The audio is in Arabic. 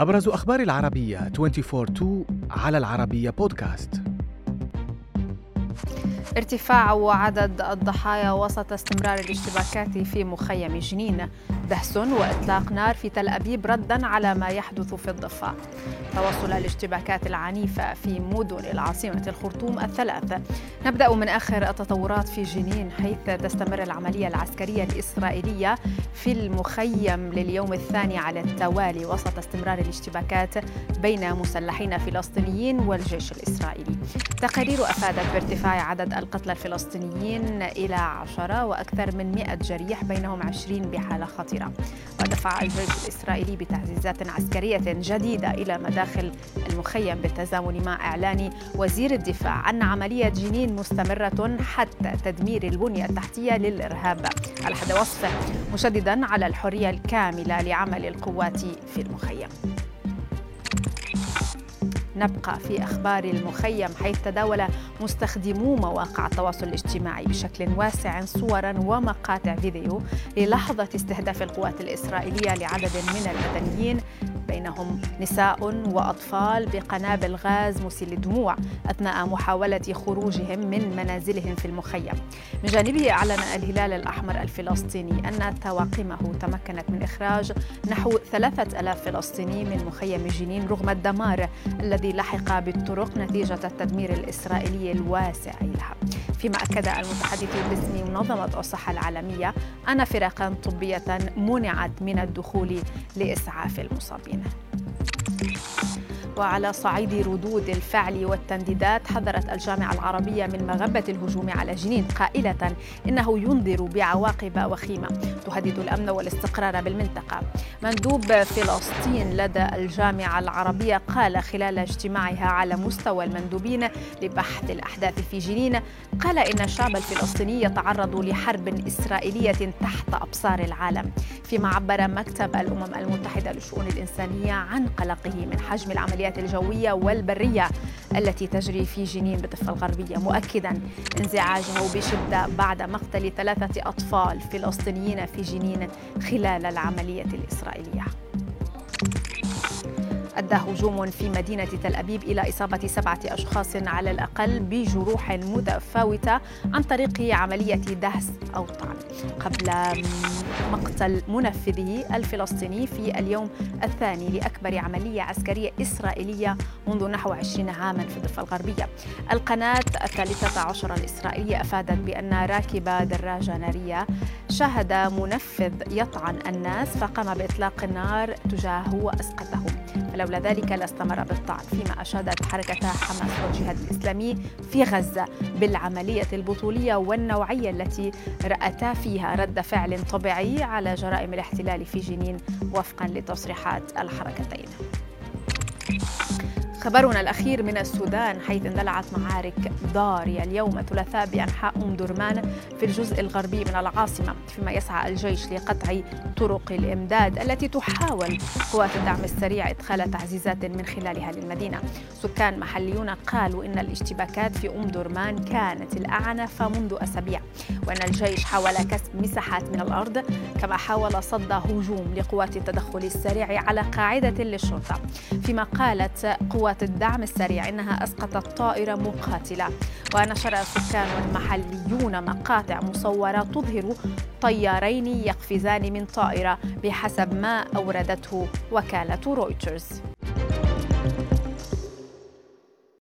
أبرز أخبار العربية 24 على العربية بودكاست ارتفاع عدد الضحايا وسط استمرار الاشتباكات في مخيم جنين دهس وإطلاق نار في تل أبيب ردا على ما يحدث في الضفة. تواصل الاشتباكات العنيفة في مدن العاصمة الخرطوم الثلاث. نبدأ من آخر التطورات في جنين حيث تستمر العملية العسكرية الإسرائيلية في المخيم لليوم الثاني على التوالي وسط استمرار الاشتباكات بين مسلحين فلسطينيين والجيش الإسرائيلي. تقارير أفادت بارتفاع عدد القتلى الفلسطينيين إلى عشرة وأكثر من مئة جريح بينهم عشرين بحالة خطيرة. ودفع الجيش الإسرائيلي بتعزيزات عسكرية جديدة إلى مداخل المخيم بالتزامن مع إعلان وزير الدفاع أن عملية جنين مستمرة حتى تدمير البنية التحتية للإرهاب. على حد وصفه مشددا على الحرية الكاملة لعمل القوات في المخيم. نبقى في أخبار المخيم حيث تداول مستخدمو مواقع التواصل الاجتماعي بشكل واسع صورا ومقاطع فيديو للحظة استهداف القوات الإسرائيلية لعدد من المدنيين بينهم نساء وأطفال بقنابل غاز مسيل الدموع أثناء محاولة خروجهم من منازلهم في المخيم. من جانبه أعلن الهلال الأحمر الفلسطيني أن طواقمه تمكنت من إخراج نحو ثلاثة ألاف فلسطيني من مخيم جنين رغم الدمار الذي لحق بالطرق نتيجة التدمير الإسرائيلي الواسع لها. فيما أكد المتحدث باسم منظمة الصحة العالمية أن فرقا طبية منعت من الدخول لإسعاف المصابين. وعلى صعيد ردود الفعل والتنديدات حذرت الجامعة العربية من مغبة الهجوم على جنين قائلة إنه ينذر بعواقب وخيمة تهدد الأمن والاستقرار بالمنطقة. مندوب فلسطين لدى الجامعة العربية قال خلال اجتماعها على مستوى المندوبين لبحث الأحداث في جنين قال إن الشعب الفلسطيني يتعرض لحرب إسرائيلية تحت أبصار العالم. فيما عبر مكتب الأمم المتحدة للشؤون الإنسانية عن قلقه من حجم العمليات الجوية والبرية التي تجري في جنين بالضفة الغربية. مؤكدا انزعاجه بشدة بعد مقتل ثلاثة أطفال فلسطينيين في جنين خلال العملية الإسرائيلية. أدى هجوم في مدينة تل أبيب إلى إصابة سبعة أشخاص على الأقل بجروح متفاوتة عن طريق عملية دهس أو طعن. قبل مقتل منفذه الفلسطيني في اليوم الثاني لأكبر عملية عسكرية إسرائيلية منذ نحو عشرين عاما في الضفة الغربية. القناة الثالثة عشر الإسرائيلية أفادت بأن راكب دراجة نارية شاهد منفذ يطعن الناس فقام بإطلاق النار تجاهه وأسقطه فلولا ذلك لاستمر بالطعن فيما أشادت حركة حماس والجهاد الإسلامي في غزة بالعملية البطولية والنوعية التي رأتا فيها رد فعل طبيعي على جرائم الاحتلال في جنين وفقا لتصريحات الحركتين. خبرنا الأخير من السودان حيث اندلعت معارك ضارية اليوم الثلاثاء بأنحاء أم درمان في الجزء الغربي من العاصمة فيما يسعى الجيش لقطع طرق الإمداد التي تحاول قوات الدعم السريع إدخال تعزيزات من خلالها للمدينة. سكان محليون قالوا إن الاشتباكات في أم درمان كانت الأعنف منذ أسابيع وأن الجيش حاول كسب مساحات من الأرض كما حاول صد هجوم لقوات التدخل السريع على قاعدة للشرطة. فيما قالت قوات قوات الدعم السريع إنها أسقطت طائرة مقاتلة. ونشر السكان المحليون مقاطع مصورة تظهر طيارين يقفزان من طائرة بحسب ما أوردته وكالة رويترز.